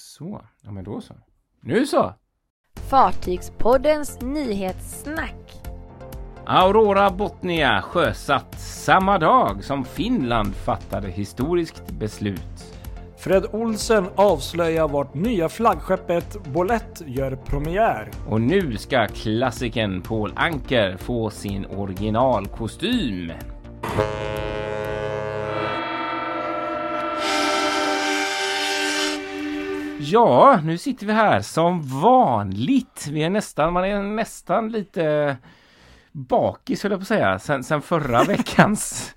Så, ja men då så. Nu så! Fartygspoddens nyhetssnack. Aurora Botnia sjösatt samma dag som Finland fattade historiskt beslut. Fred Olsen avslöjar vart nya flaggskeppet Bolett gör premiär. Och nu ska klassikern Paul Anker få sin originalkostym. Ja, nu sitter vi här som vanligt. Vi är nästan, man är nästan lite bakis höll jag på att säga, sen, sen förra veckans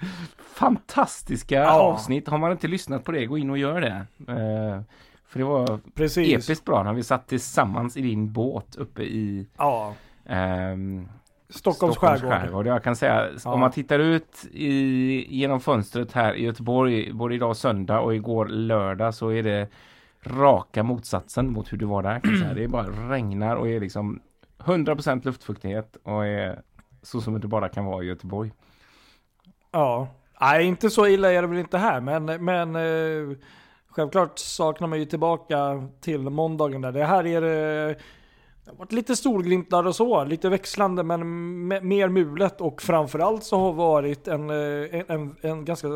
fantastiska ja. avsnitt. Har man inte lyssnat på det, gå in och gör det. Uh, för det var Precis. episkt bra när vi satt tillsammans i din båt uppe i ja. um, Stockholms, Stockholms skärgård. skärgård. Jag kan säga, ja. om man tittar ut i, genom fönstret här i Göteborg, både idag söndag och igår lördag, så är det raka motsatsen mot hur det var där. Kan säga. Det är bara regnar och är liksom 100% luftfuktighet och är så som det bara kan vara i Göteborg. Ja, nej inte så illa är det väl inte här men, men eh, självklart saknar man ju tillbaka till måndagen där. Det här är det det har varit lite solglimtar och så, lite växlande men mer mulet och framförallt så har varit en, eh, en, en, en ganska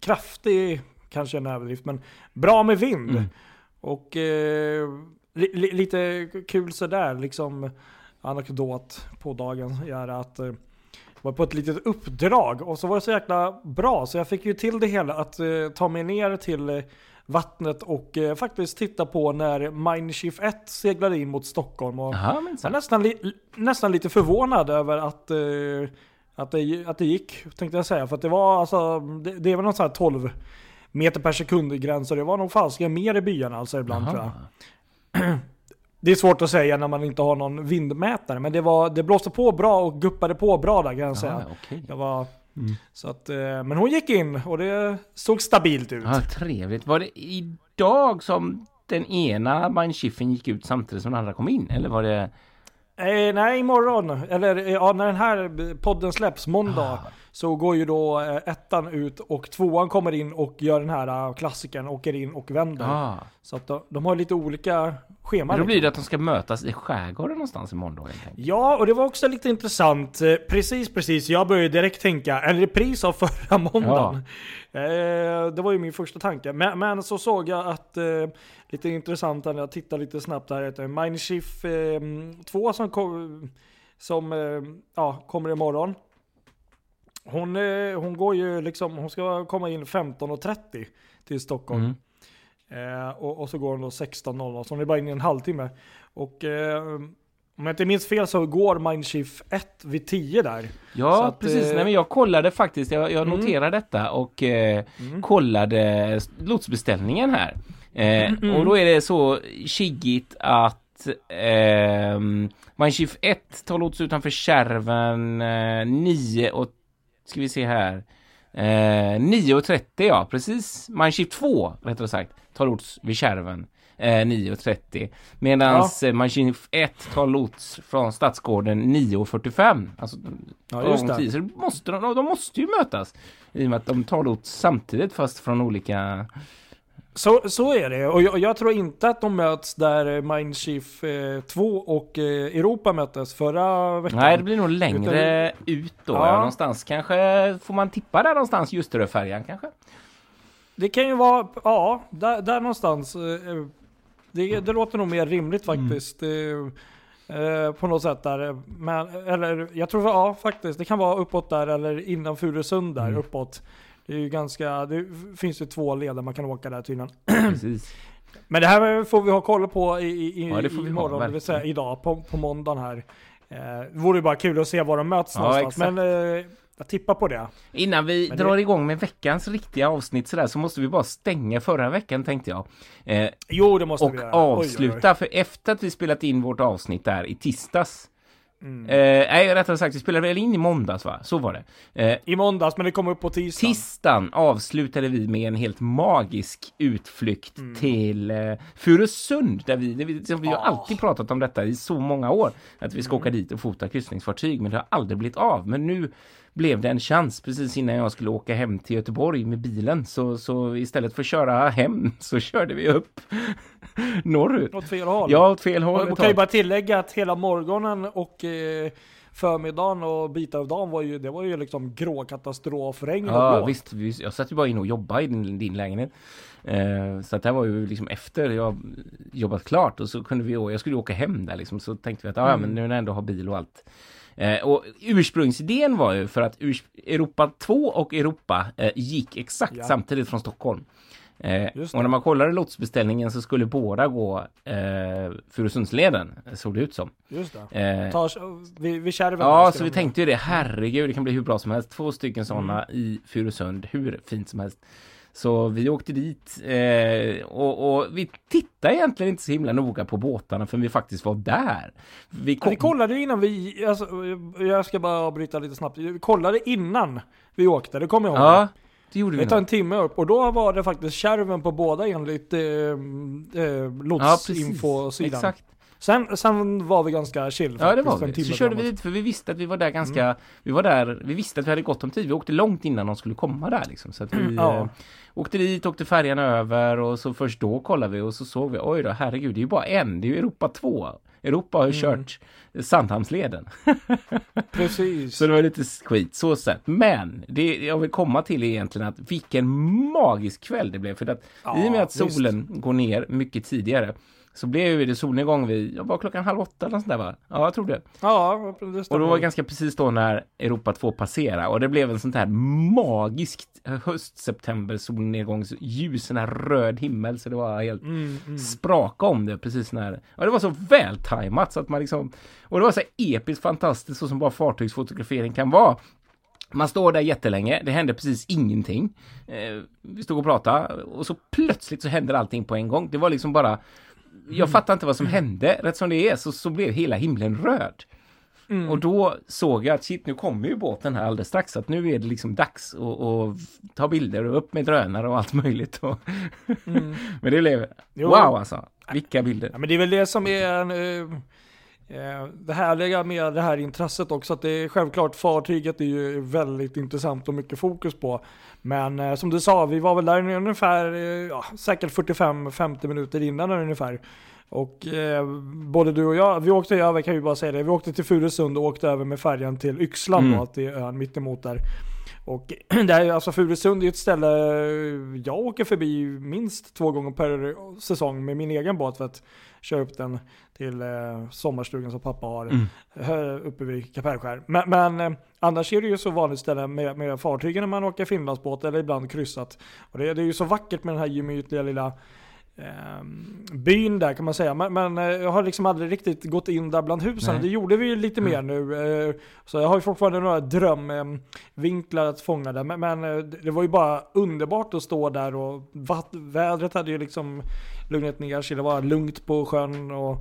kraftig, kanske en överdrift, men bra med vind. Mm. Och eh, li, li, lite kul sådär liksom anekdot på dagen är att eh, var på ett litet uppdrag och så var det så jäkla bra så jag fick ju till det hela att eh, ta mig ner till eh, vattnet och eh, faktiskt titta på när Mindshift 1 seglade in mot Stockholm. Och Aha, jag nästan, li, nästan lite förvånad över att, eh, att, det, att det gick, tänkte jag säga. För att det var alltså, det, det väl någon sån här 12 meter per sekund gräns och det var nog falska mer i byarna alltså ibland Aha. tror jag. Det är svårt att säga när man inte har någon vindmätare, men det, var, det blåste på bra och guppade på bra där kan jag säga. Okay. Jag var, mm. så att, eh, men hon gick in och det såg stabilt ut. Ja, trevligt. Var det idag som den ena Mindshiffen gick ut samtidigt som den andra kom in? Eller var det... Eh, nej, imorgon. Eller ja, när den här podden släpps, måndag. Ah så går ju då eh, ettan ut och tvåan kommer in och gör den här eh, klassikern, åker in och vänder. Ah. Så att de, de, har lite olika scheman. Men då blir det att de ska mötas i skärgården någonstans imorgon då? Ja, och det var också lite intressant. Eh, precis, precis. Jag började direkt tänka, en repris av förra måndagen. Ja. det var ju min första tanke. Men, men så såg jag att, lite intressant när jag tittade lite snabbt här, heter Mindshift 2 som, kom, som ja, kommer imorgon. Hon, eh, hon går ju liksom, hon ska komma in 15.30 till Stockholm. Mm. Eh, och, och, så går hon då 16.00, så hon är bara inne i en halvtimme. Och eh, om jag inte minns fel så går Mindshift 1 vid 10 där. Ja, att, precis. Eh, Nej, men jag kollade faktiskt, jag, jag mm. noterade detta och eh, mm. kollade lotsbeställningen här. Eh. Och då är det så kiggigt att eh, Mindshift 1 tar lots utanför Kärven eh, 9 och ska vi se här. Eh, 9.30 ja, precis. Mineshift 2 rättare sagt tar lots vid Kärven. Eh, 9.30. Medan ja. Eh, Mineshift 1 tar lots från Stadsgården 9.45. Alltså, ja, just det. Så måste, de, de måste ju mötas. I och med att de tar lots samtidigt fast från olika så, så är det. Och jag, jag, tror inte att de möts där Mindshift eh, 2 och eh, Europa möttes förra veckan. Nej, det blir nog längre Utan... ut då. Ja. Ja, någonstans kanske får man tippa där någonstans, Ljusteröfärjan kanske? Det kan ju vara, ja, där, där någonstans. Eh, det, det låter nog mer rimligt mm. faktiskt. Mm. Eh, på något sätt där. Men, eller jag tror, ja faktiskt. Det kan vara uppåt där eller innan Furusund där mm. uppåt. Det är ju ganska, det finns ju två leder man kan åka där tydligen. Precis. Men det här får vi ha koll på i, i, ja, det får vi imorgon, ha, det vill säga idag på, på måndagen här. Eh, det vore ju bara kul att se var de möts ja, någonstans. Exakt. Men eh, jag tippar på det. Innan vi Men drar det... igång med veckans riktiga avsnitt sådär så måste vi bara stänga förra veckan tänkte jag. Eh, jo, det måste och vi göra. avsluta, oj, oj, oj. för efter att vi spelat in vårt avsnitt där i tisdags Mm. Eh, nej, rättare sagt, vi spelade väl in i måndags va? Så var det. Eh, I måndags, men det kom upp på tisdagen. Tisdagen avslutade vi med en helt magisk utflykt mm. till eh, Furusund, där vi, vi, liksom, vi har oh. alltid pratat om detta i så många år, att vi ska mm. åka dit och fota kryssningsfartyg, men det har aldrig blivit av. Men nu blev det en chans precis innan jag skulle åka hem till Göteborg med bilen. Så, så istället för att köra hem så körde vi upp norrut. Åt fel håll? Ja, åt fel håll. Man kan ju bara tillägga att hela morgonen och eh, förmiddagen och bitar av dagen var ju, det var ju liksom grå katastrof, regn ja, och visst, visst. Jag satt ju bara in och jobbade i din, din lägenhet. Eh, så att det här var ju liksom efter jag jobbat klart och så kunde vi, jag skulle åka hem där liksom. Så tänkte vi att, ja mm. men nu när jag ändå har bil och allt. Eh, och ursprungsidén var ju för att Europa 2 och Europa eh, gick exakt ja. samtidigt från Stockholm. Eh, och när man kollade lotsbeställningen så skulle båda gå eh, Furusundsleden, såg det ut som. Just det. Eh, Ta, vi, vi Ja, så vi tänkte ju det. Herregud, det kan bli hur bra som helst. Två stycken sådana mm. i Furusund, hur fint som helst. Så vi åkte dit eh, och, och, vi tittade egentligen inte så himla noga på båtarna för vi faktiskt var där. Vi, kom... vi kollade innan vi, alltså, jag ska bara avbryta lite snabbt. Vi kollade innan vi åkte, det kommer jag ihåg. Ja. Det gjorde vi Det tar en timme upp och då var det faktiskt kärven på båda enligt eh, eh, lotsinfosidan. Ja, Exakt. Sen, sen var vi ganska chill Ja det var vi. Så körde vi dit för vi visste att vi var där ganska, mm. vi var där, vi visste att vi hade gott om tid. Vi åkte långt innan de skulle komma där liksom. Så att vi ja. eh, åkte dit, åkte färjan över och så först då kollade vi och så såg vi, oj då herregud det är ju bara en, det är ju Europa 2. Europa har ju mm. kört Sandhamnsleden. Precis. så det var lite skit så sett. Men det jag vill komma till är egentligen att vilken magisk kväll det blev. För att ja, i och med att solen visst. går ner mycket tidigare så blev det solnedgång vid, var klockan halv åtta eller sånt där va? Ja, jag tror det. Ja, det Och då var det ganska precis då när Europa 2 passerade och det blev en sånt här magiskt höst-september solnedgångsljus, en här röd himmel så det var helt mm, mm. spraka om det precis när, ja det var så vältajmat så att man liksom, och det var så episkt fantastiskt så som bara fartygsfotografering kan vara. Man står där jättelänge, det hände precis ingenting. Eh, vi stod och pratade och så plötsligt så händer allting på en gång. Det var liksom bara jag fattar inte vad som hände. Rätt som det är så, så blev hela himlen röd. Mm. Och då såg jag att shit, nu kommer ju båten här alldeles strax. Så att nu är det liksom dags att, ta bilder och upp med drönare och allt möjligt. Och mm. men det blev, wow alltså. Vilka bilder. Ja, men det är väl det som är en, uh, det härliga med det här intresset också. Att det är självklart fartyget är ju väldigt intressant och mycket fokus på. Men eh, som du sa, vi var väl där ungefär, eh, ja, säkert 45-50 minuter innan ungefär. Och eh, både du och jag, vi åkte över kan vi bara säga det, vi åkte till Furusund och åkte över med färjan till Yxlan mm. då, till ön mittemot där. Och där, alltså Furusund är ett ställe jag åker förbi minst två gånger per säsong med min egen båt för att köra upp den till eh, sommarstugan som pappa har mm. uppe vid Kapellskär. Men, men eh, annars är det ju så vanligt ställe med, med fartygen när man åker Finlandsbåt eller ibland kryssat. Och det, det är ju så vackert med den här gemytliga lilla eh, byn där kan man säga. Men, men eh, jag har liksom aldrig riktigt gått in där bland husen. Nej. Det gjorde vi ju lite mm. mer nu. Eh, så jag har ju fortfarande några drömvinklar att fånga där. Men, men eh, det var ju bara underbart att stå där och vädret hade ju liksom lugnat ner sig. Det var lugnt på sjön och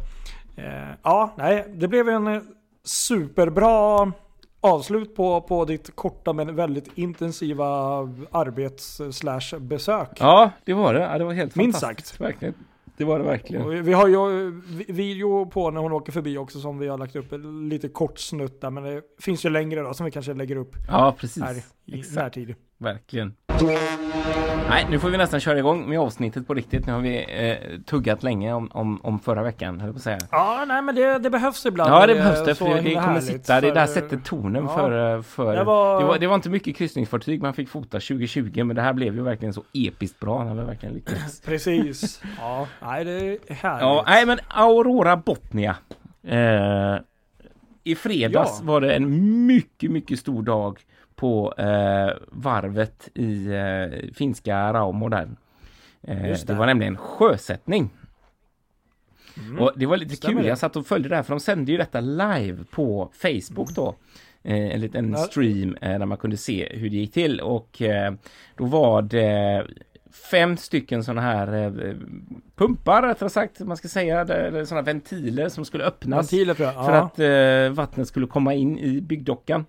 eh, ja, nej, det blev en superbra avslut på, på ditt korta men väldigt intensiva arbets slash besök. Ja, det var det. Ja, det var helt Minst sagt. Verkligen. Det var det verkligen. Vi, vi har ju video på när hon åker förbi också som vi har lagt upp lite kort snutt där. Men det finns ju längre då som vi kanske lägger upp. Ja, precis. Här i Exakt. närtid. Verkligen. Nej, nu får vi nästan köra igång med avsnittet på riktigt. Nu har vi eh, tuggat länge om, om, om förra veckan, höll på att säga. Ja, nej men det, det behövs ibland. Ja, det behövs det. För det, kommer härligt, sitta, det där sätter tonen ja, för... för det var... Det, var, det var inte mycket kryssningsfartyg man fick fota 2020, men det här blev ju verkligen så episkt bra när vi verkligen lyckades. Precis. Ja, nej det är härligt. Ja, nej men Aurora Botnia. Eh, I fredags ja. var det en mycket, mycket stor dag på eh, varvet i eh, finska Raumo där. Eh, det. det. var nämligen sjösättning. Mm. Och det var lite Stämmer kul, det. jag satt och följde det här för de sände ju detta live på Facebook då. Eh, en liten stream eh, där man kunde se hur det gick till och eh, då var det fem stycken sådana här eh, pumpar rättare sagt, man ska säga, eller sådana ventiler som skulle öppnas ventiler för, för att eh, vattnet skulle komma in i byggdockan.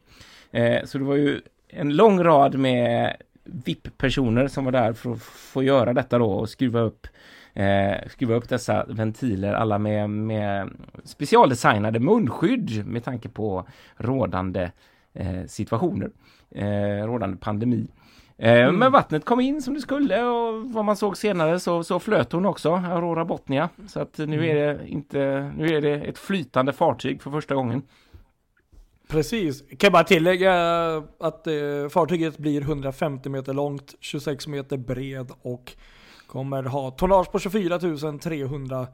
Eh, så det var ju en lång rad med VIP-personer som var där för att få göra detta då och skruva upp eh, skruva upp dessa ventiler, alla med, med specialdesignade munskydd med tanke på rådande eh, situationer, eh, rådande pandemi. Eh, mm. Men vattnet kom in som det skulle och vad man såg senare så, så flöt hon också, Aurora Botnia. Så att nu mm. är det inte, nu är det ett flytande fartyg för första gången. Precis. Kan bara tillägga att eh, fartyget blir 150 meter långt, 26 meter bred och kommer ha tonnage på 24 300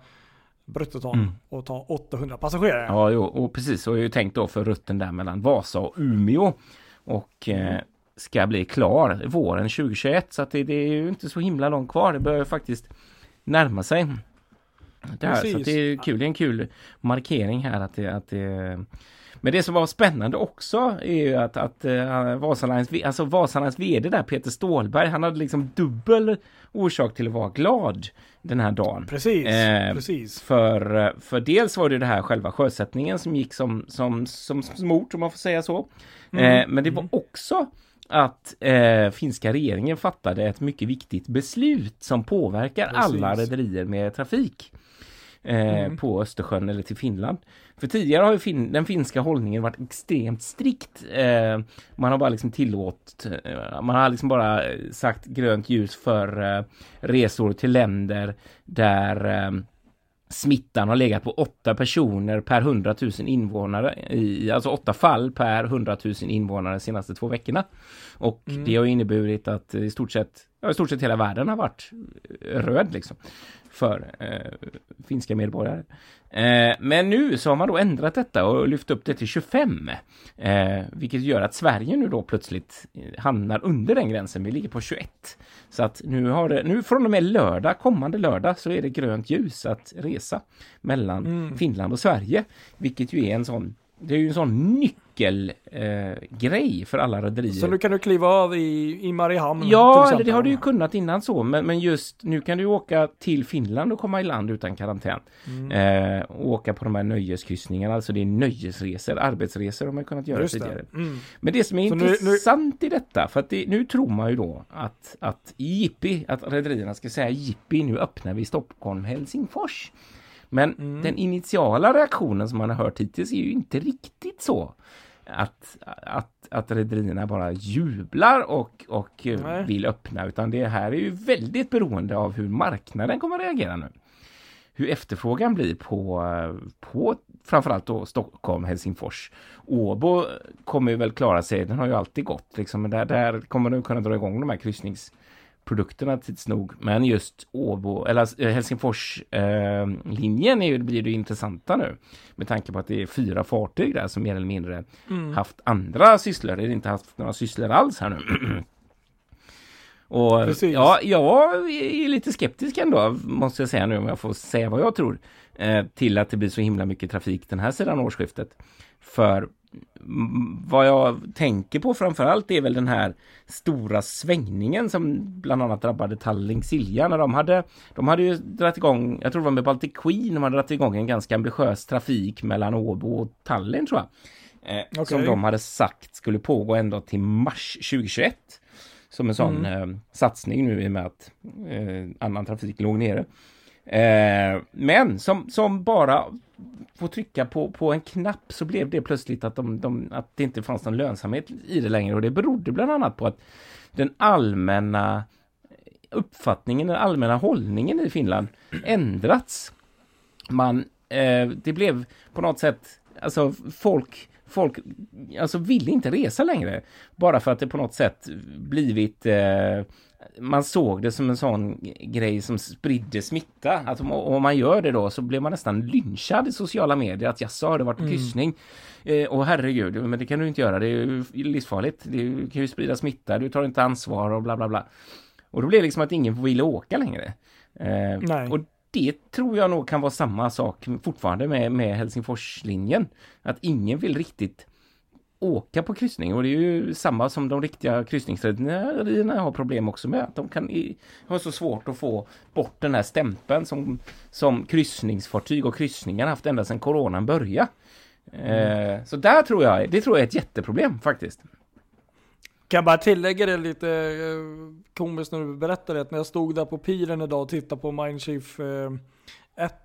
bruttoton mm. och ta 800 passagerare. Ja, jo, och precis. Och jag ju tänkt då för rutten där mellan Vasa och Umeå. Och eh, ska bli klar våren 2021 så att det, det, är ju inte så himla långt kvar. Det börjar faktiskt närma sig. Det här, så det är kul. Det är en kul markering här att det, att det men det som var spännande också är ju att, att uh, Vasalines, alltså Vasalines vd där, Peter Stålberg, han hade liksom dubbel orsak till att vara glad den här dagen. Precis, eh, precis. För, för dels var det det här själva sjösättningen som gick som, som, som smort om man får säga så. Mm. Eh, men det var mm. också att eh, finska regeringen fattade ett mycket viktigt beslut som påverkar Precis. alla rederier med trafik eh, mm. på Östersjön eller till Finland. För tidigare har ju fin den finska hållningen varit extremt strikt. Eh, man har bara liksom tillåtit, eh, man har liksom bara sagt grönt ljus för eh, resor till länder där eh, smittan har legat på åtta personer per hundratusen invånare, i, alltså åtta fall per hundratusen invånare de senaste två veckorna. Och mm. det har inneburit att i stort sett, ja, i stort sett hela världen har varit röd liksom för eh, finska medborgare. Eh, men nu så har man då ändrat detta och lyft upp det till 25. Eh, vilket gör att Sverige nu då plötsligt hamnar under den gränsen. Vi ligger på 21. Så att nu har det, nu från och med lördag, kommande lördag, så är det grönt ljus att resa mellan mm. Finland och Sverige. Vilket ju är en sån det är ju en sån nyckelgrej eh, för alla rederier. Så nu kan du kliva av i, i Mariehamn? Ja, eller det har du ju kunnat innan så, men, men just nu kan du åka till Finland och komma i land utan karantän. Mm. Eh, och åka på de här nöjeskryssningarna, alltså det är nöjesresor, arbetsresor har man kunnat göra just tidigare. Mm. Men det som är så intressant nu, nu... i detta, för att det, nu tror man ju då att, att jippi, att rederierna ska säga jippi, nu öppnar vi Stockholm, Helsingfors. Men mm. den initiala reaktionen som man har hört hittills är ju inte riktigt så att, att, att rederierna bara jublar och, och vill öppna utan det här är ju väldigt beroende av hur marknaden kommer att reagera nu. Hur efterfrågan blir på, på framförallt då Stockholm, Helsingfors. Åbo kommer väl klara sig, den har ju alltid gått liksom, men där, där kommer den kunna dra igång de här kryssnings produkterna tids nog. Men just Åbo, eller eh, Helsingfors-linjen eh, blir det intressanta nu. Med tanke på att det är fyra fartyg där som mer eller mindre mm. haft andra sysslor, eller inte haft några sysslor alls här nu. Och Precis. ja, jag är lite skeptisk ändå, måste jag säga nu om jag får säga vad jag tror. Eh, till att det blir så himla mycket trafik den här sidan årsskiftet. För vad jag tänker på framförallt är väl den här stora svängningen som bland annat drabbade Tallink Silja när de hade de hade ju dragit igång, jag tror det var med Baltic Queen, de hade dragit igång en ganska ambitiös trafik mellan Åbo och Tallinn tror jag. Eh, okay. Som de hade sagt skulle pågå ända till mars 2021. Som en sån mm. eh, satsning nu i och med att eh, annan trafik låg nere. Eh, men som, som bara få trycka på, på en knapp så blev det plötsligt att, de, de, att det inte fanns någon lönsamhet i det längre och det berodde bland annat på att den allmänna uppfattningen, den allmänna hållningen i Finland ändrats. Man, eh, det blev på något sätt, alltså folk folk alltså vill inte resa längre. Bara för att det på något sätt blivit eh, man såg det som en sån grej som spridde smitta. Att om, om, man gör det då så blir man nästan lynchad i sociala medier. Att jaså, har det varit på mm. kryssning? Eh, och herregud, men det kan du inte göra. Det är ju livsfarligt. Det kan ju sprida smitta. Du tar inte ansvar och bla bla bla. Och då blir det liksom att ingen vill åka längre. Eh, och det tror jag nog kan vara samma sak fortfarande med, med Helsingforslinjen. Att ingen vill riktigt åka på kryssning och det är ju samma som de riktiga kryssningsrederierna har problem också med. Att de kan ha så svårt att få bort den här stämpeln som, som kryssningsfartyg och kryssningar haft ända sedan coronan började. Mm. Eh, så där tror jag, det tror jag är ett jätteproblem faktiskt. Kan jag bara tillägga det lite eh, komiskt när du berättar det. När jag stod där på piren idag och tittade på Mindshift 1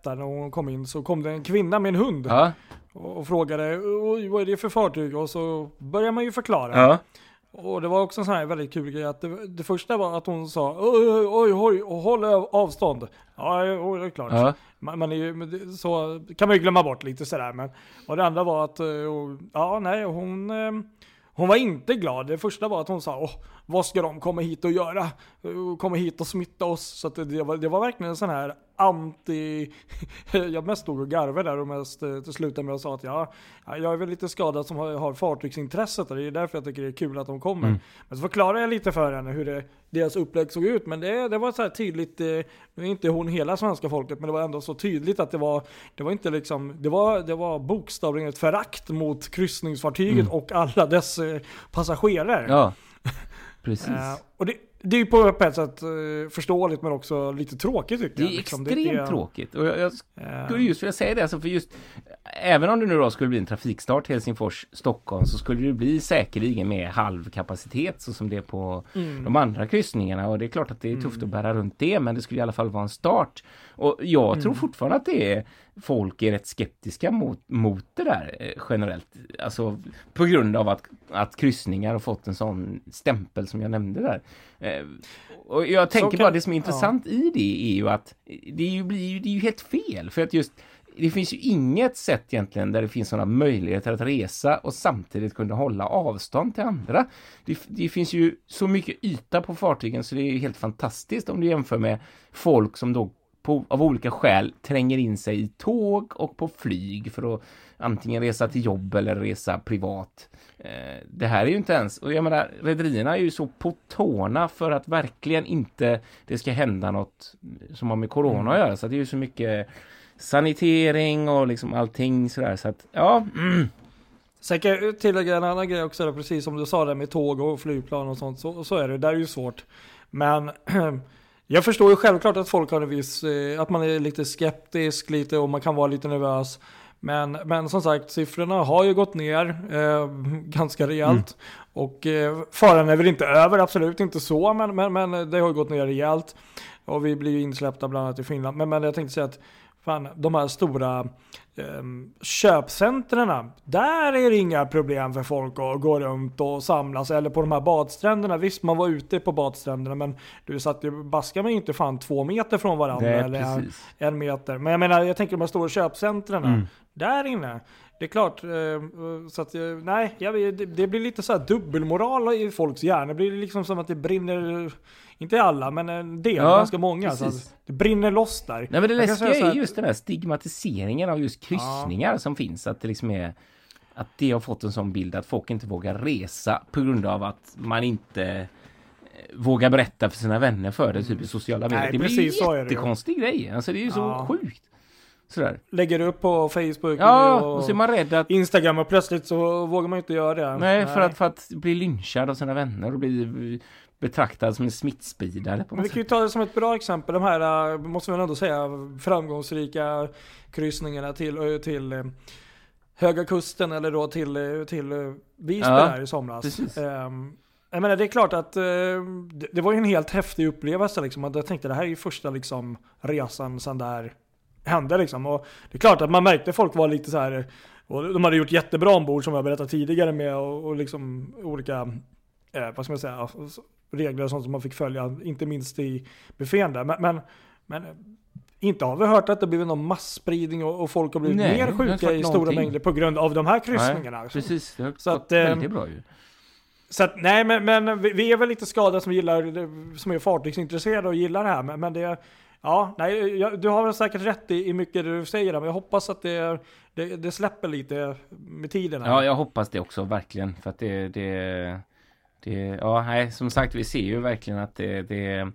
eh, när hon kom in så kom det en kvinna med en hund. Ja. Och, frågade "Oj, vad är det för fartyg? Och så börjar man ju förklara. Ja. Och det var också en sån här väldigt kul grej att det, det första var att hon sa oj, oj, oj, och håll av- avstånd. Ja, oj, det är klart. Ja. Man, man är ju, så kan man ju glömma bort lite sådär. Men, och det andra var att, eh, och, ja nej, hon, eh, hon var inte glad. Det första var att hon sa, Åh, vad ska de komma hit och göra? Eh, Komma hit och smitta oss. Så det, var, det var verkligen en sån här anti... jag mest stod och garvade där och mest eh, till slut med och sa att ja, ja, jag är väl lite skadad som har, har fartygsintresset och det är därför jag tycker det är kul att de kommer. Mm. Men så förklarade jag lite för henne hur det, deras upplägg såg ut. Men det, det var så här tydligt, eh, nu är inte hon hela svenska folket, men det var ändå så tydligt att det var, det var inte liksom, det var, det var bokstavligen ett förakt mot kryssningsfartyget Mm. och alla dess eh, passagerare. Ja. Precis. Och det, det är ju på ett sätt eh, förståeligt men också lite tråkigt tycker Det jag. är liksom. extremt tråkigt. Och jag, jag eh, skulle just vilja säga det, alltså för just Även om det nu då skulle bli en trafikstart Helsingfors-Stockholm så skulle det bli säkerligen med halv kapacitet så som det är på mm. de andra kryssningarna och det är klart att det är tufft att bära runt det men det skulle i alla fall vara en start. Och jag tror Mm. fortfarande att det är folk är rätt skeptiska mot, mot det där eh, generellt. Alltså på grund av att, att kryssningar har fått en sån stämpel som jag nämnde där. Eh, och jag tänker kan- bara det som är ja. intressant i det är ju att det är ju, det är ju helt fel för att just det finns ju inget sätt egentligen där det finns sådana möjligheter att resa och samtidigt kunna hålla avstånd till andra. Det, det finns ju så mycket yta på fartygen så det är ju helt fantastiskt om du jämför med folk som då på, av olika skäl tränger in sig i tåg och på flyg för att antingen resa till jobb eller resa privat. Eh, det här är ju inte ens, och jag menar rederierna är ju så på tårna för att verkligen inte det ska hända något som har med corona att göra så det är ju så mycket sanitering och liksom allting sådär så att ja, mm, Sen kan jag tillägga en annan grej också, där, precis som du sa där med tåg och flygplan och sånt. Så, så är det, där är ju svårt. Men jag förstår ju självklart att folk har en viss, eh, att man är lite skeptisk lite och man kan vara lite nervös. Men, men som sagt, siffrorna har ju gått ner eh, ganska rejält. Och eh, faran är väl inte över, absolut inte så, men, men, men det har ju gått ner rejält. Och vi blir ju insläppta bland annat i Finland. Men, men jag tänkte säga att fan, de här stora um, köpcentren, där är det inga problem för folk att gå runt och samlas. Eller på de här badstränderna, visst man var ute på badstränderna men du satt ju baskar mig inte fan två meter från varandra. är eller en, en meter. Men jag menar, jag tänker de här stora köpcentren. Mm. Där inne. Det är klart, eh, så att eh, nej, det, blir lite så här dubbelmoral i folks hjärna. Det blir liksom som att det brinner, inte alla, men en del, Ja, ganska många. Så precis. att det brinner loss där. Nej men det läskiga så är just den här stigmatiseringen av just kryssningar som finns. Att det liksom är att det har fått en sån bild att folk inte vågar resa på grund av att man inte eh, vågar berätta för sina vänner för det, typ i sociala medier. Nej, det blir så ju. jättekonstig grej. Alltså det är ju så Ja. sjukt. Sådär. Lägger upp på Facebook Ja, och, och så är man rädd att Instagram och plötsligt så vågar man inte göra det. Nej, för att, för att bli lynchad av sina vänner och bli betraktad som en smittspridare på Men vi kan ju ta det som ett bra exempel, de här, eh, måste man ändå säga, framgångsrika kryssningarna till, eh, till eh, Höga Kusten eller då till, till Visby Ja, där i somras. precis. Ehm, jag menar det är klart att det, var ju en helt häftig upplevelse liksom. Att jag tänkte det här är ju första liksom resan sedan det här hände liksom. Och det är klart att man märkte folk var lite så här och de hade gjort jättebra ombord som jag berättade tidigare med och, och liksom olika, eh, vad ska man säga, regler och sånt som man fick följa, inte minst i buffén där. Men, men, men eh, inte har vi hört att det blivit någon masspridning och, och folk har blivit Nej, mer sjuka i stora någonting. mängder på grund av de här kryssningarna. Nej, precis, det har Så gått att, eh, väldigt bra ju. Så att, nej men, men vi, vi är väl lite skadade som gillar, som är fartygsintresserade och gillar det här. Men, men det, ja, nej, jag, du har väl säkert rätt i, i mycket du säger där, men jag hoppas att det, det, det släpper lite med tiden. här. Ja, jag hoppas det också verkligen för att det, det, det ja, nej, som sagt, vi ser ju verkligen att det, det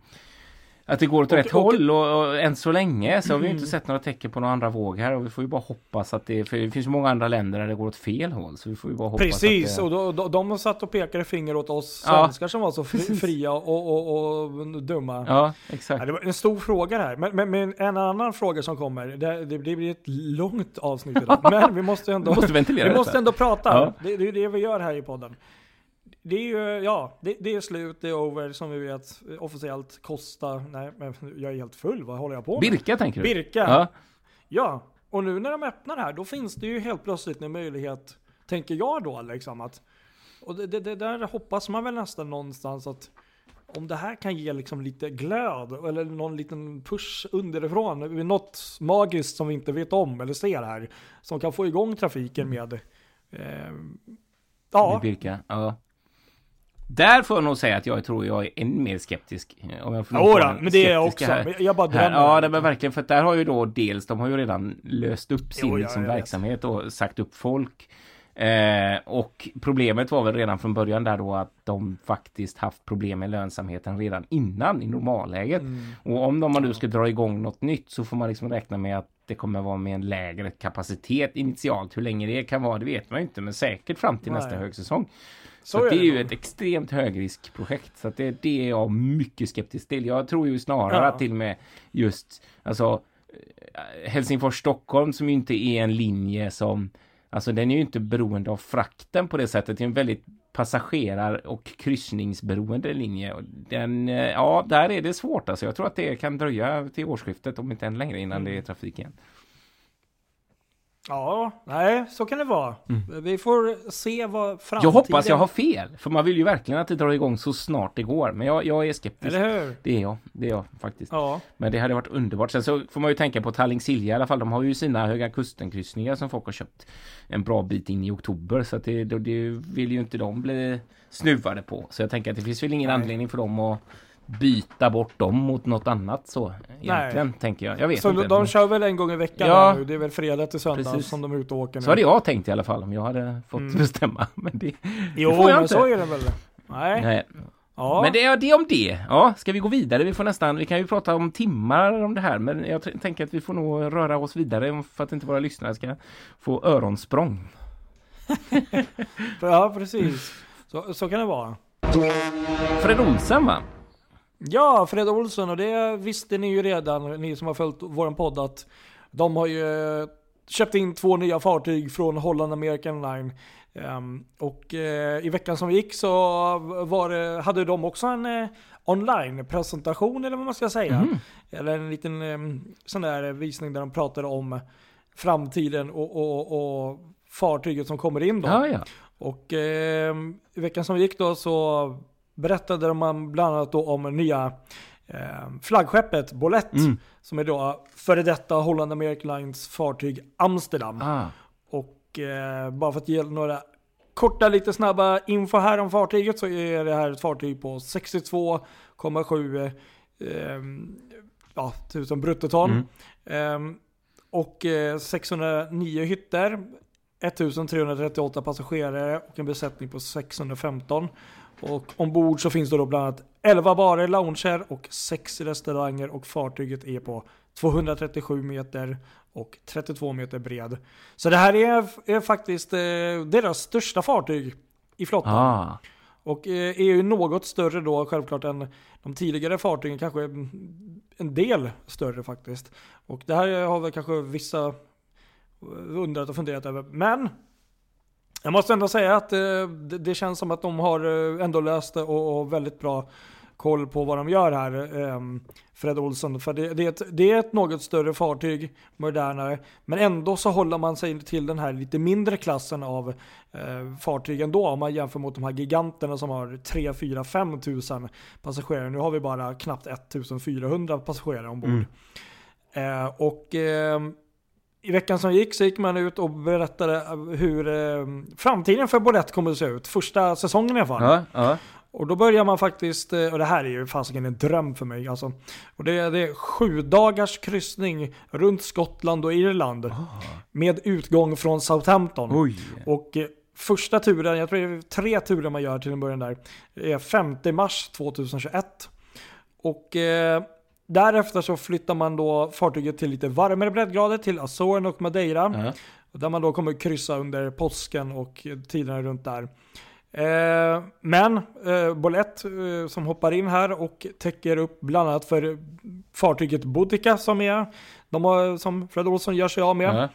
att det går åt Och- rätt och- håll och, och än så länge så har vi ju Mm. inte sett några tecken på några andra våg här och vi får ju bara hoppas att det, för det finns många andra länder där det går åt fel håll så vi får ju bara hoppas Precis, att och det, då, då, de satt och pekade finger åt oss Ja. svenskar som var så fri, fria och, och, dumma. Ja, Ja, exakt. det var en stor fråga det här. Men, men, men en annan fråga som kommer, det, det blir ett långt avsnitt idag. Men vi måste ändå, Du måste ventilera vi måste ändå prata. Ja. Det, det är det vi gör här i podden. Det är ju, ja, det, det är slut, det är over som vi vet officiellt Kosta, nej men jag är helt full, vad håller jag på med? Birka tänker du? Birka, Ja, ja. och nu när de öppnar här, då finns det ju helt plötsligt en möjlighet, tänker jag då liksom att, och det, det, där hoppas man väl nästan någonstans att om det här kan ge liksom lite glöd eller någon liten push underifrån, något magiskt som vi inte vet om eller ser här, som kan få igång trafiken med eh, Ja. Birka. Ja. Där får jag nog säga att jag tror jag är än mer skeptisk. Om jag får Jodå, men det är jag också. Här. Jag bara drömmer. Ja, det men verkligen. För där har ju då dels, de har ju redan löst upp sin jo, liksom, verksamhet och sagt upp folk. Eh, och problemet var väl redan från början där då att de faktiskt haft problem med lönsamheten redan innan i normalläget. Mm. Och om de nu ska dra igång något nytt så får man liksom räkna med att det kommer vara med en lägre kapacitet initialt. Hur länge det kan vara, det vet man inte, men säkert fram till Nej. nästa högsäsong. Så, så det är ju ett extremt högriskprojekt. Så det, det är jag mycket skeptisk till. Jag tror ju snarare ja. till med just alltså eh, Helsingfors-Stockholm som ju inte är en linje som Alltså den är ju inte beroende av frakten på det sättet. Det är en väldigt passagerar och kryssningsberoende linje. Den, eh, ja, där är det svårt alltså. Jag tror att det kan dröja till årsskiftet om inte än längre innan mm. det är trafik igen. Ja, nej, så kan det vara. Mm. Vi får se vad framtiden... Jag hoppas jag har fel, för man vill ju verkligen att det drar igång så snart det går. Men jag, jag är skeptisk. Eller hur? Det är jag, det är jag faktiskt. Ja. Men det hade varit underbart. Sen så får man ju tänka på Tallink-Silja i alla fall. De har ju sina Höga Kusten-kryssningar som folk har köpt en bra bit in i oktober. Så att det, det vill ju inte de bli snuvade på. Så jag tänker att det finns väl ingen nej. anledning för dem att byta bort dem mot något annat så egentligen Nej. tänker jag. Jag vet så inte. De kör väl en gång i veckan ja, nu? Det är väl fredag till söndag Precis. som de är ute och åker nu. Så hade jag tänkt i alla fall om jag hade fått mm. bestämma. Men det, jo, det får jag men inte. så är det väl? Nej. Nej. Ja. Men det är det om det. Ja, ska vi gå vidare? Vi får nästan, vi kan ju prata om timmar om det här, men jag tänker att vi får nog röra oss vidare för att inte våra lyssnare ska få öronsprång. ja, precis. Så, så kan det vara. Fred Olsen va? Ja, Fred Olsson och det visste ni ju redan, ni som har följt vår podd, att de har ju köpt in två nya fartyg från Holland American Line. Um, och uh, i veckan som gick så var hade de också en uh, online-presentation eller vad man ska säga. Mm. Eller en liten um, sån där visning där de pratade om framtiden och, och, och fartyget som kommer in då. Ja, ja. Och uh, i veckan som gick då så berättade man bland annat då om nya eh, flaggskeppet Bolett. Mm. Som är då före detta Holland American Lines fartyg Amsterdam. Ah. Och eh, bara för att ge några korta lite snabba info här om fartyget så är det här ett fartyg på 62,7 eh, ja, tusen bruttoton. Mm. Eh, och 609 hytter. 1338 passagerare och en besättning på 615. Och ombord så finns det då bland annat 11 barer, lounger och 6 restauranger och fartyget är på 237 meter och 32 meter bred. Så det här är, är faktiskt eh, deras största fartyg i flottan. Ah. Och eh, är ju något större då självklart än de tidigare fartygen, kanske en del större faktiskt. Och det här har väl kanske vissa undrat och funderat över. Men jag måste ändå säga att eh, det, känns som att de har eh, ändå löst det och, väldigt bra koll på vad de gör här, eh, Fred Olsson. För det, det, är ett, det är ett något större fartyg, modernare, men ändå så håller man sig till den här lite mindre klassen av eh, fartyg ändå om man jämför mot de här giganterna som har 3, 4, 5 tusen passagerare. Nu har vi bara knappt 1400 passagerare ombord. Mm. Eh, och eh, i veckan som gick så gick man ut och berättade hur eh, framtiden för Bolett kommer att se ut. Första säsongen i alla fall. Ja, ja. Och då börjar man faktiskt, eh, och det här är ju fasiken en dröm för mig alltså. Och det är, det är sju dagars kryssning runt Skottland och Irland. Oh. Med utgång från Southampton. Oj. Och eh, första turen, jag tror det är tre turer man gör till en början där, är 5 mars 2021. Och eh, Därefter så flyttar man då fartyget till lite varmare breddgrader till Azoren och Madeira. Mm. Där man då kommer kryssa under påsken och tiderna runt där. Eh, men eh, Bolett eh, som hoppar in här och täcker upp bland annat för fartyget Boudica som är, de har, som Fred Olsson gör sig av med. Mm.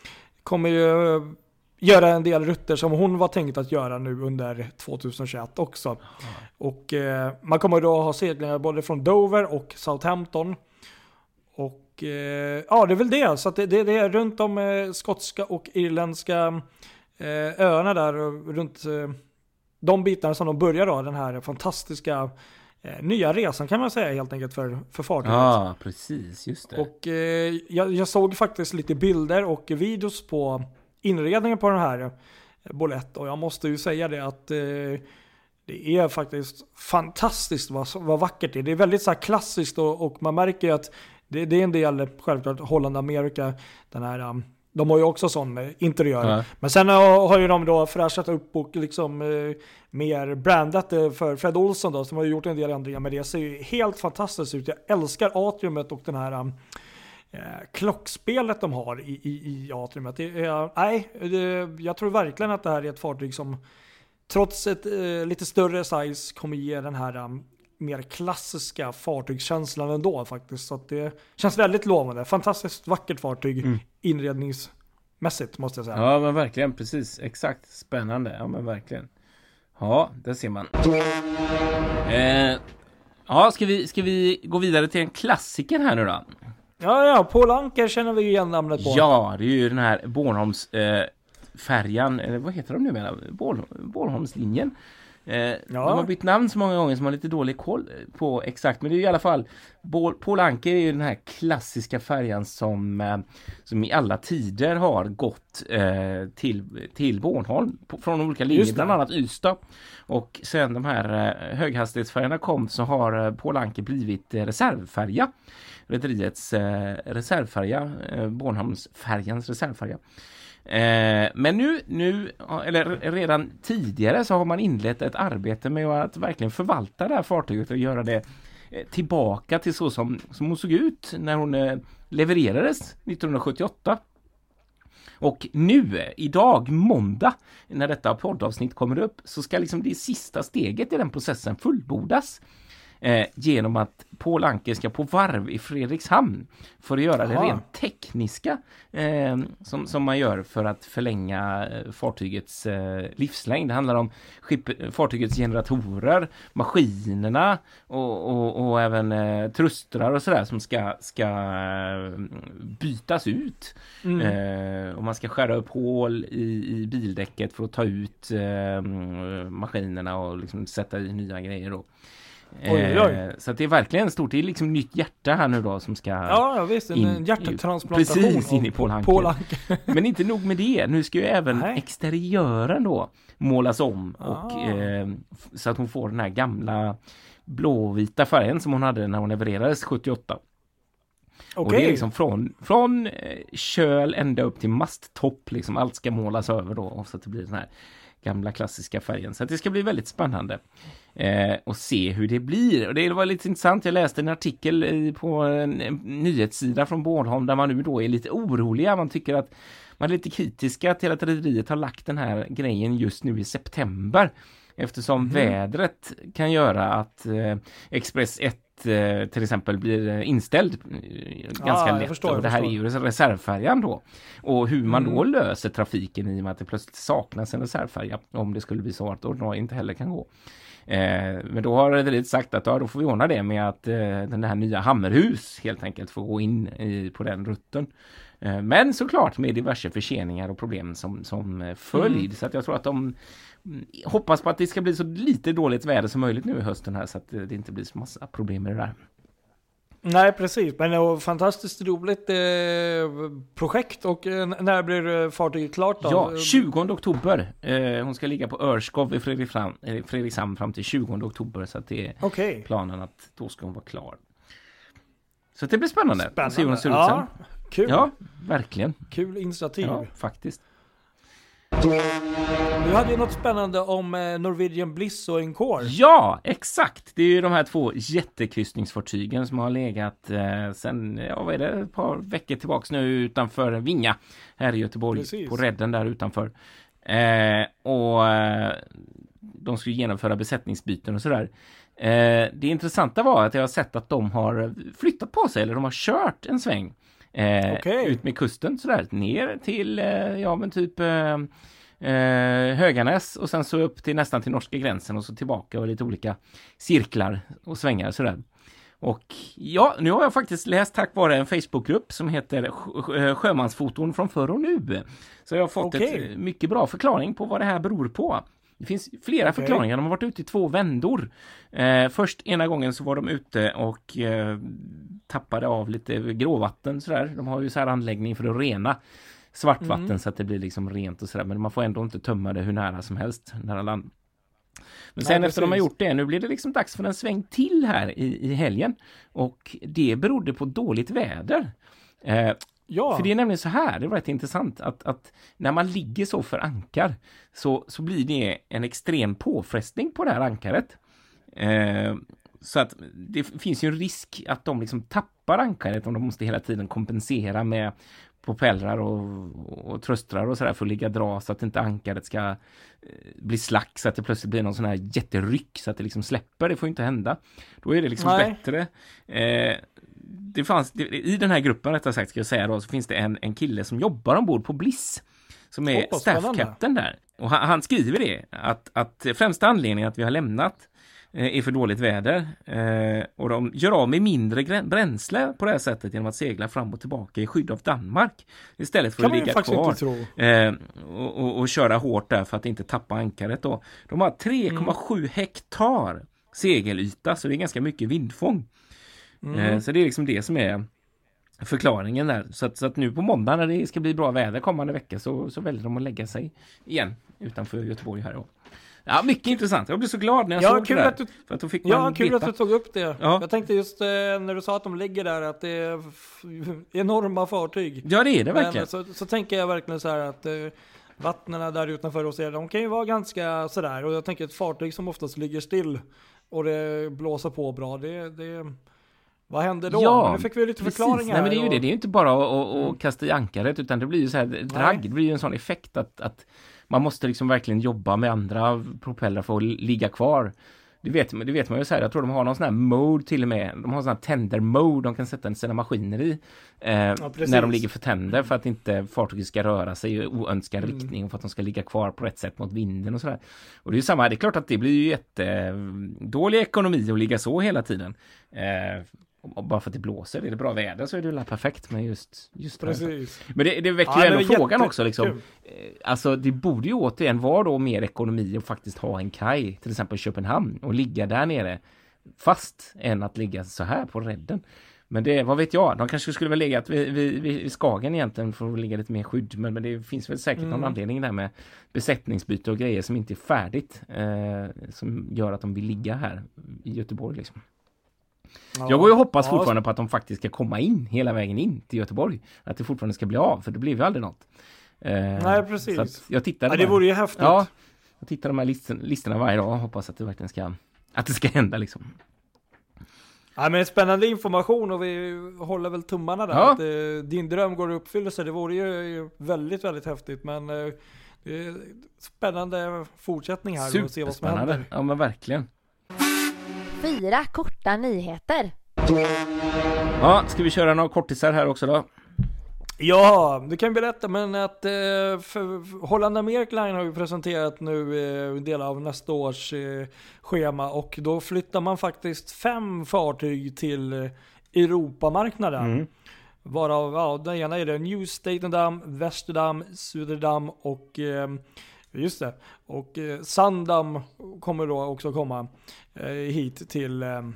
Kommer ju göra en del rutter som hon var tänkt att göra nu under 2021 också. Mm. Och eh, man kommer då ha seglingar både från Dover och Southampton. Och eh, ja, det är väl det. Så det, det, det, är runt de eh, skotska och irländska eh, öarna där, runt eh, de bitarna som de börjar då, den här fantastiska eh, nya resan kan man säga helt enkelt för, för fartyget. Ja, precis, just det. Och jag, jag, såg faktiskt lite bilder och videos på inredningen på den här eh, Bolett och jag måste ju säga det att eh, det är faktiskt fantastiskt vad, vad vackert det är. Det är väldigt så klassiskt och, och man märker ju att det, det, är en del, självklart, Holland, Amerika, den här um, de har ju också sån eh, interiör. Ja. Men sen har ju de då fräschat upp och liksom eh, mer brandat det för Fred Olsson då, som har gjort en del ändringar. Men det ser ju helt fantastiskt ut. Jag älskar atriumet och den här um, klockspelet de har i, i, i atriumet. Är, nej, det, jag tror verkligen att det här är ett fartyg som trots ett eh, lite större size kommer ge den här um, mer klassiska fartygskänslan ändå faktiskt. Så att det känns väldigt lovande. Fantastiskt vackert fartyg mm. inredningsmässigt måste jag säga. Ja men verkligen, precis. Exakt. Spännande. Ja men verkligen. Ja, det ser man. Eh, ja, ska vi, ska vi gå vidare till en klassiker här nu då? Ja, ja, Paul Anker känner vi ju igen namnet på. Ja, det är ju den här Bornholms eh, färjan, eller vad heter de nu menar? Bornholmslinjen. Eh, ja. De har bytt namn så många gånger som man har lite dålig koll på exakt. Men det är i alla fall Paul Anker är ju den här klassiska färjan som, eh, som i alla tider har gått eh, till, till Bornholm på, från olika linjer, bland annat Ystad. Och sen de här eh, höghastighetsfärjorna kom så har eh, Paul Anker blivit eh, reservfärja. Rederiets eh, reservfärja, eh, Bornholmsfärjans reservfärja. Eh, men nu, nu, eller redan tidigare så har man inlett ett arbete med att verkligen förvalta det här fartyget och göra det eh, tillbaka till så som, som hon såg ut när hon eh, levererades 1978. Och nu, idag, måndag, när detta poddavsnitt kommer upp, så ska liksom det sista steget i den processen fullbordas eh, genom att Paul Anker ska på varv i Fredrikshamn för att göra Aha. det rent tekniska eh, som, som man gör för att förlänga eh, fartygets eh, livslängd. Det handlar om skip, fartygets generatorer, maskinerna och, och, och även eh, trustrar och sådär som ska, ska eh, bytas ut. Mm. Eh, och man ska skära upp hål i, i bildäcket för att ta ut maskinerna och liksom sätta i nya grejer. Då. Oj, oj. Eh, så det är verkligen stort. Det är liksom nytt hjärta här nu då som ska Ja, visst. En in, hjärttransplantation. Precis in i Paul Hanke. Paul Hanke. Men inte nog med det. Nu ska ju även Nej. exteriören då målas om och ah. eh, så att hon får den här gamla blåvita färgen som hon hade när hon levererades 78. Okay. Och det är liksom från, från eh, köl ända upp till masttopp liksom. Allt ska målas över då så att det blir den här gamla klassiska färgen. Så det ska bli väldigt spännande eh, och se hur det blir. Och det var lite intressant. Jag läste en artikel i, på en, en nyhetssida från Bornholm där man nu då är lite oroliga. Man tycker att man är lite kritiska till att rederiet har lagt den här grejen just nu i september eftersom mm. vädret kan göra att eh, Express 1 eh, till exempel blir eh, inställd eh, ganska ah, lätt. Förstår, och det här är ju reservfärjan då. Och hur man mm. då löser trafiken i och med att det plötsligt saknas en reservfärja om det skulle bli så att ordinarie inte heller kan gå. Eh, men då har rederiet sagt att ja, då får vi ordna det med att eh, den här nya Hammerhus helt enkelt får gå in i, på den rutten. Eh, men såklart med diverse förseningar och problem som, som följd. Mm. Så att jag tror att de hoppas på att det ska bli så lite dåligt väder som möjligt nu i hösten här så att det inte blir så massa problem med det där. Nej, precis. Men det var fantastiskt roligt eh, projekt och eh, när blir eh, fartyget klart då? Ja, 20 oktober. Eh, hon ska ligga på Örskov i Fredrikshamn, eh, fram till 20 oktober så att det är okay. planen att då ska hon vara klar. Så det blir spännande. Spännande. Se hur hon ser ut ja, sen. Kul. Ja, verkligen. Kul initiativ. Ja, faktiskt. Du hade ju något spännande om eh, Norwegian Bliss och Encore. Ja, exakt. Det är ju de här två jättekryssningsfartygen som har legat eh, sen, ja vad är det, ett par veckor tillbaks nu utanför Vinga här i Göteborg Precis. på redden där utanför. Eh, och eh, de skulle genomföra besättningsbyten och sådär. Eh, det intressanta var att jag har sett att de har flyttat på sig eller de har kört en sväng Eh, okay. Ut med kusten sådär, ner till, eh, ja men typ eh, eh, Höganäs och sen så upp till nästan till norska gränsen och så tillbaka och lite olika cirklar och svängar sådär. Och ja, nu har jag faktiskt läst tack vare en Facebookgrupp som heter Sjömansfoton från förr och nu. Så jag har fått okay. ett mycket bra förklaring på vad det här beror på. Det finns flera okay. förklaringar. De har varit ute i två vändor. Eh, först ena gången så var de ute och eh, tappade av lite gråvatten sådär. De har ju så här anläggning för att rena svartvatten mm. så att det blir liksom rent och sådär. Men man får ändå inte tömma det hur nära som helst, nära land. Men sen Nej, efter de har gjort det, nu blir det liksom dags för en sväng till här i, i helgen. Och det berodde på dåligt väder. Eh, Ja. För det är nämligen så här, det var rätt intressant, att, att när man ligger så för ankar så, så blir det en extrem påfrestning på det här ankaret. Eh, så att det finns ju en risk att de liksom tappar ankaret om de måste hela tiden kompensera med propellrar och, och tröstrar och sådär för att ligga dra så att inte ankaret ska eh, bli slack så att det plötsligt blir någon sån här jätteryck så att det liksom släpper. Det får inte hända. Då är det liksom Nej. bättre. Eh, det fanns, i den här gruppen rättare sagt ska jag säga då, så finns det en, en kille som jobbar ombord på Bliss. Som är oh, staff captain där. Och han, han, skriver det, att, att främsta anledningen att vi har lämnat eh, är för dåligt väder. Eh, och de gör av med mindre bränsle på det här sättet genom att segla fram och tillbaka i skydd av Danmark. Istället för kan att ligga kvar eh, och, och, och, köra hårt där för att inte tappa ankaret då. De har 3,7 mm. hektar segelyta så det är ganska mycket vindfång. Mm. Eh, så det är liksom det som är förklaringen där. Så att, så att, nu på måndag när det ska bli bra väder kommande vecka så, så väljer de att lägga sig igen utanför Göteborg här. Ja, mycket intressant. Jag blev så glad när jag ja, såg kul det där. Att du, för att då fick ja, kul veta. att du tog upp det. Ja. Jag tänkte just eh, när du sa att de ligger där att det är enorma fartyg. Ja, det är det verkligen. Men, så, så tänker jag verkligen så här att eh, vattnen där utanför oss, de kan ju vara ganska sådär. Och jag tänker ett fartyg som oftast ligger still och det blåser på bra, det, det vad hände då? Ja, nu fick vi lite precis. förklaringar. Nej, men det är ju det. Det är ju inte bara att, att, att mm. kasta i ankaret utan det blir ju så här drag. Det blir ju en sån effekt att, att man måste liksom verkligen jobba med andra propellrar för att ligga kvar. Det vet, det vet man ju så här, jag tror de har någon sån här mode till och med. De har sån här tender mode de kan sätta sina maskiner i. Eh, ja, när de ligger för tänder för att inte fartyget ska röra sig i oönskad mm. riktning och för att de ska ligga kvar på rätt sätt mot vinden och sådär. Och det är ju samma, det är klart att det blir ju jättedålig ekonomi att ligga så hela tiden. Eh, bara för att det blåser, är det bra väder så är det väl perfekt med just, just Precis. Men det, det väcker ju ja, ändå frågan också liksom. Eh, alltså det borde ju återigen vara då mer ekonomi att faktiskt ha en kaj, till exempel Köpenhamn, och ligga där nere fast än att ligga så här på redden. Men det, vad vet jag, de kanske skulle väl legat vid, vid, vid Skagen egentligen för att ligga lite mer skydd. Men, men det finns väl säkert mm. någon anledning där med besättningsbyte och grejer som inte är färdigt. Eh, som gör att de vill ligga här i Göteborg liksom. Ja, jag går ju och hoppas ja. fortfarande på att de faktiskt ska komma in hela vägen in till Göteborg. Att det fortfarande ska bli av, för det blev ju aldrig något. Eh, Nej, precis. jag tittade ja, det vore ju häftigt. Ja, jag tittar de här listorna, listorna varje dag och hoppas att det verkligen ska, att det ska hända liksom. Ja, men spännande information och vi håller väl tummarna där. Ja. Att eh, din dröm går i uppfyllelse. Det vore ju väldigt, väldigt häftigt. Men eh, spännande fortsättning här och se vad som händer. Ja, men verkligen. Fyra korta nyheter. Ja, ska vi köra några kortisar här också då? Ja, du kan berätta men att eh, för Holland America Line har ju presenterat nu eh, delar av nästa års eh, schema och då flyttar man faktiskt fem fartyg till eh, Europamarknaden. Mm. Varav, ja, den ena är det New Statendam, Västerdam, Suderdam och eh, Just det. Och eh, Sandam kommer då också komma hit till, eh,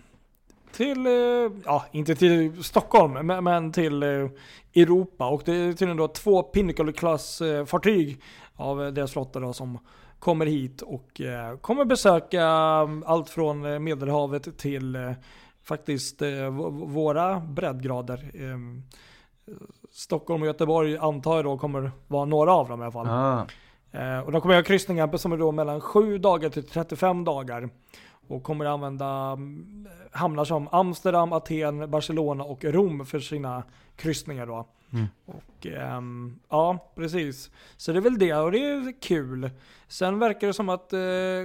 till eh, ja inte till Stockholm, men, men till eh, Europa. Och det är tydligen då två Pinnacle Class eh, fartyg av deras flotta då som kommer hit och kommer besöka allt från Medelhavet till faktiskt våra breddgrader. Stockholm och Göteborg antar jag då kommer vara några av dem i alla fall. Ah. Eh, och de kommer göra kryssningar som är då mellan 7 dagar till 35 dagar. Och kommer använda mm, hamnar som Amsterdam, Aten, Barcelona och Rom för sina kryssningar då. Mm. Och ähm, ja, precis. Så det är väl det och det är kul. Sen verkar det som att eh,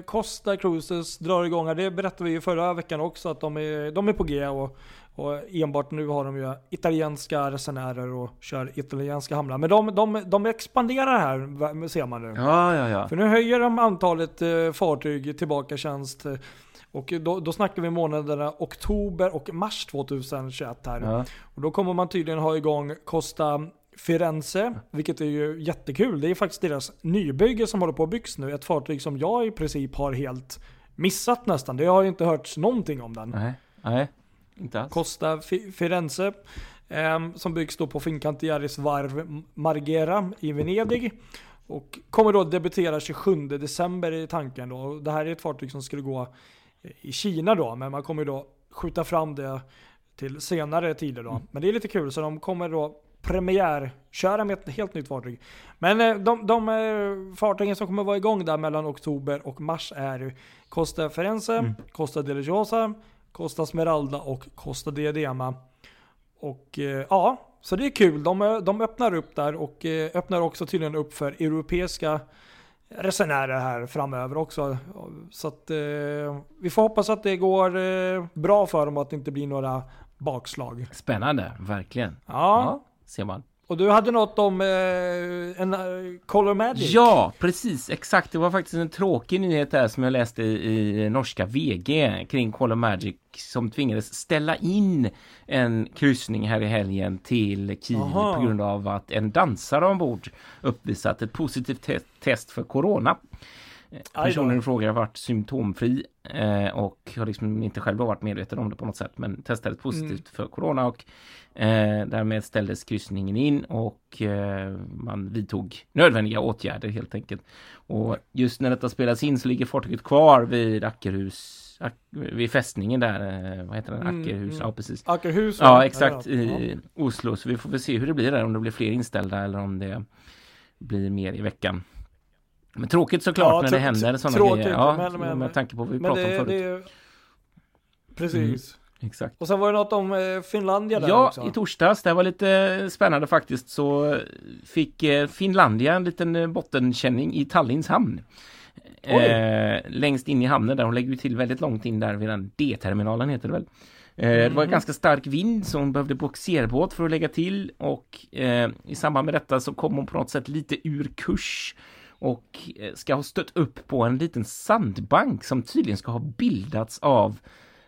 Costa Cruises drar igång här. Det berättade vi ju förra veckan också att de är, de är på G och och enbart nu har de ju italienska resenärer och kör italienska hamnar. Men de, de, de expanderar här ser man nu. Ja, ja, ja. För nu höjer de antalet eh, fartyg tillbaka tjänst. Och då, då snackar vi månaderna oktober och mars 2021 här. Ja. Och då kommer man tydligen ha igång Costa Firenze, vilket är ju jättekul. Det är faktiskt deras nybygge som håller på att byggs nu. Ett fartyg som jag i princip har helt missat nästan. Det har ju inte hörts någonting om den. Nej, nej, inte alls. Costa Fi- Firenze. ehm, som byggs då på Fincantieri's varv Marghera i Venedig. Och kommer då debutera 27 december i tanken då. Det här är ett fartyg som skulle gå i Kina då, men man kommer då skjuta fram det till senare tider då. Men det är lite kul, så de kommer då premiärköra med ett helt nytt fartyg. Men eh, de, de eh, fartygen som kommer vara igång där mellan oktober och mars är Costa Firenze, Costa della Giosa, Costa Smeralda och Costa Diadema. Och eh, ja, så det är kul. De, de öppnar upp där och öppnar också tydligen upp för europeiska resenärer här framöver också. Så att eh, vi får hoppas att det går eh, bra för dem och att det inte blir några bakslag. Spännande, verkligen. Ja, ser man. Och du hade något om eh, en eh, Color Magic? Ja, precis, exakt. Det var faktiskt en tråkig nyhet där som jag läste i, i norska VG kring Call of Magic som tvingades ställa in en kryssning här i helgen till Kiel Aha. på grund av att en dansare ombord uppvisat ett positivt te- test för corona. Personen i fråga har varit symptomfri eh, och har liksom inte själv varit medveten om det på något sätt men testades positivt Mm. för corona och eh, därmed ställdes kryssningen in och eh, man vidtog nödvändiga åtgärder helt enkelt. Och just när detta spelas in så ligger fartyget kvar vid Ackerhus, Ack, vid fästningen där, eh, vad heter den? Mm, Ackerhus, mm. ja precis. Ackerhus? Ja exakt Ja. i Oslo så vi får väl se hur det blir där om det blir fler inställda eller om det blir mer i veckan. Men tråkigt såklart Ja, när det händer sådana tråkigt, grejer. Ja, men- men- med tanke på vad vi pratade det, om förut. det, precis. Exakt. Och sen var det något om eh, Finlandia där Ja, också. i torsdags, det var lite spännande faktiskt, så fick eh, Finlandia en liten eh, bottenkänning i Tallinns hamn. Eh, längst in i hamnen där, hon lägger ju till väldigt långt in där vid den D-terminalen heter det väl. Eh, Det var Mhm. ganska stark vind så hon behövde boxerbåt för att lägga till och eh, i samband med detta så kom hon på något sätt lite ur kurs och eh, ska ha stött upp på en liten sandbank som tydligen ska ha bildats av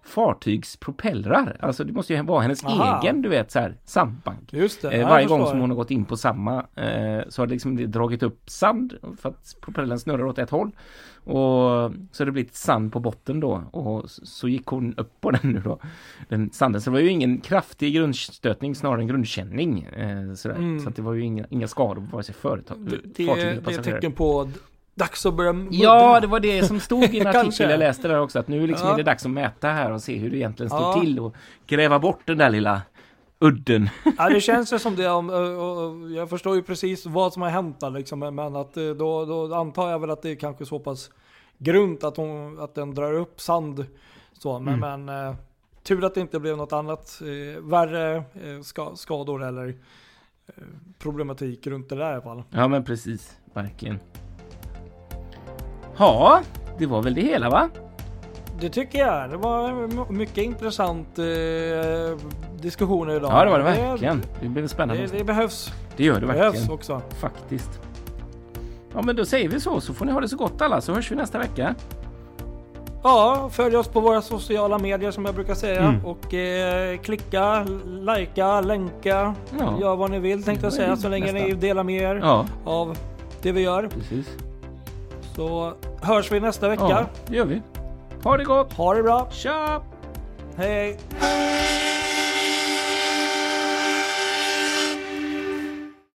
fartygspropellrar. Alltså det måste ju vara hennes Aha. egen, du vet, så här sandbank. Just det. Eh, varje gång som hon har gått in på samma eh, så har det liksom det dragit upp sand för att propellern snurrar åt ett håll. Och så har det blivit sand på botten då och så gick hon upp på den nu då. Den sanden. Så det var ju ingen kraftig grundstötning snarare än grundkänning. Eh, sådär. Mm. Så att det var ju inga, inga skador på vare sig företag, Det, fartyg eller det är passagerare. tecken på dags att börja mudda. Ja, det var det som stod i en artikel jag läste där också. Att nu liksom Ja. är det dags att mäta här och se hur det egentligen står Ja. till och gräva bort den där lilla udden. Ja, det känns ju som det. och Jag förstår ju precis vad som har hänt där liksom. Men att eh, då, då antar jag väl att det är kanske så pass grunt att, hon, att den drar upp sand. Så, men, Mm. men eh, tur att det inte blev något annat eh, värre eh, ska, skador eller eh, problematik runt det där i alla fall. Ja men precis, verkligen. Ja, det var väl det hela va? Det tycker jag. Det var mycket intressant eh, diskussioner idag. Ja det var det verkligen. Det blev spännande. Det, det behövs. Det gör det Det behövs verkligen. också. Faktiskt. Ja men då säger vi så, så får ni ha det så gott alla så hörs vi nästa vecka. Ja, följ oss på våra sociala medier som jag brukar säga. Mm. Och eh, klicka, likea, länka. Ja. Gör vad ni vill tänkte jag säga. Så länge ni nästan. delar med er Ja, av det vi gör. precis. Så hörs vi nästa vecka. Ja, det gör vi. Ha det gott! Ha det bra. Tja! Hej!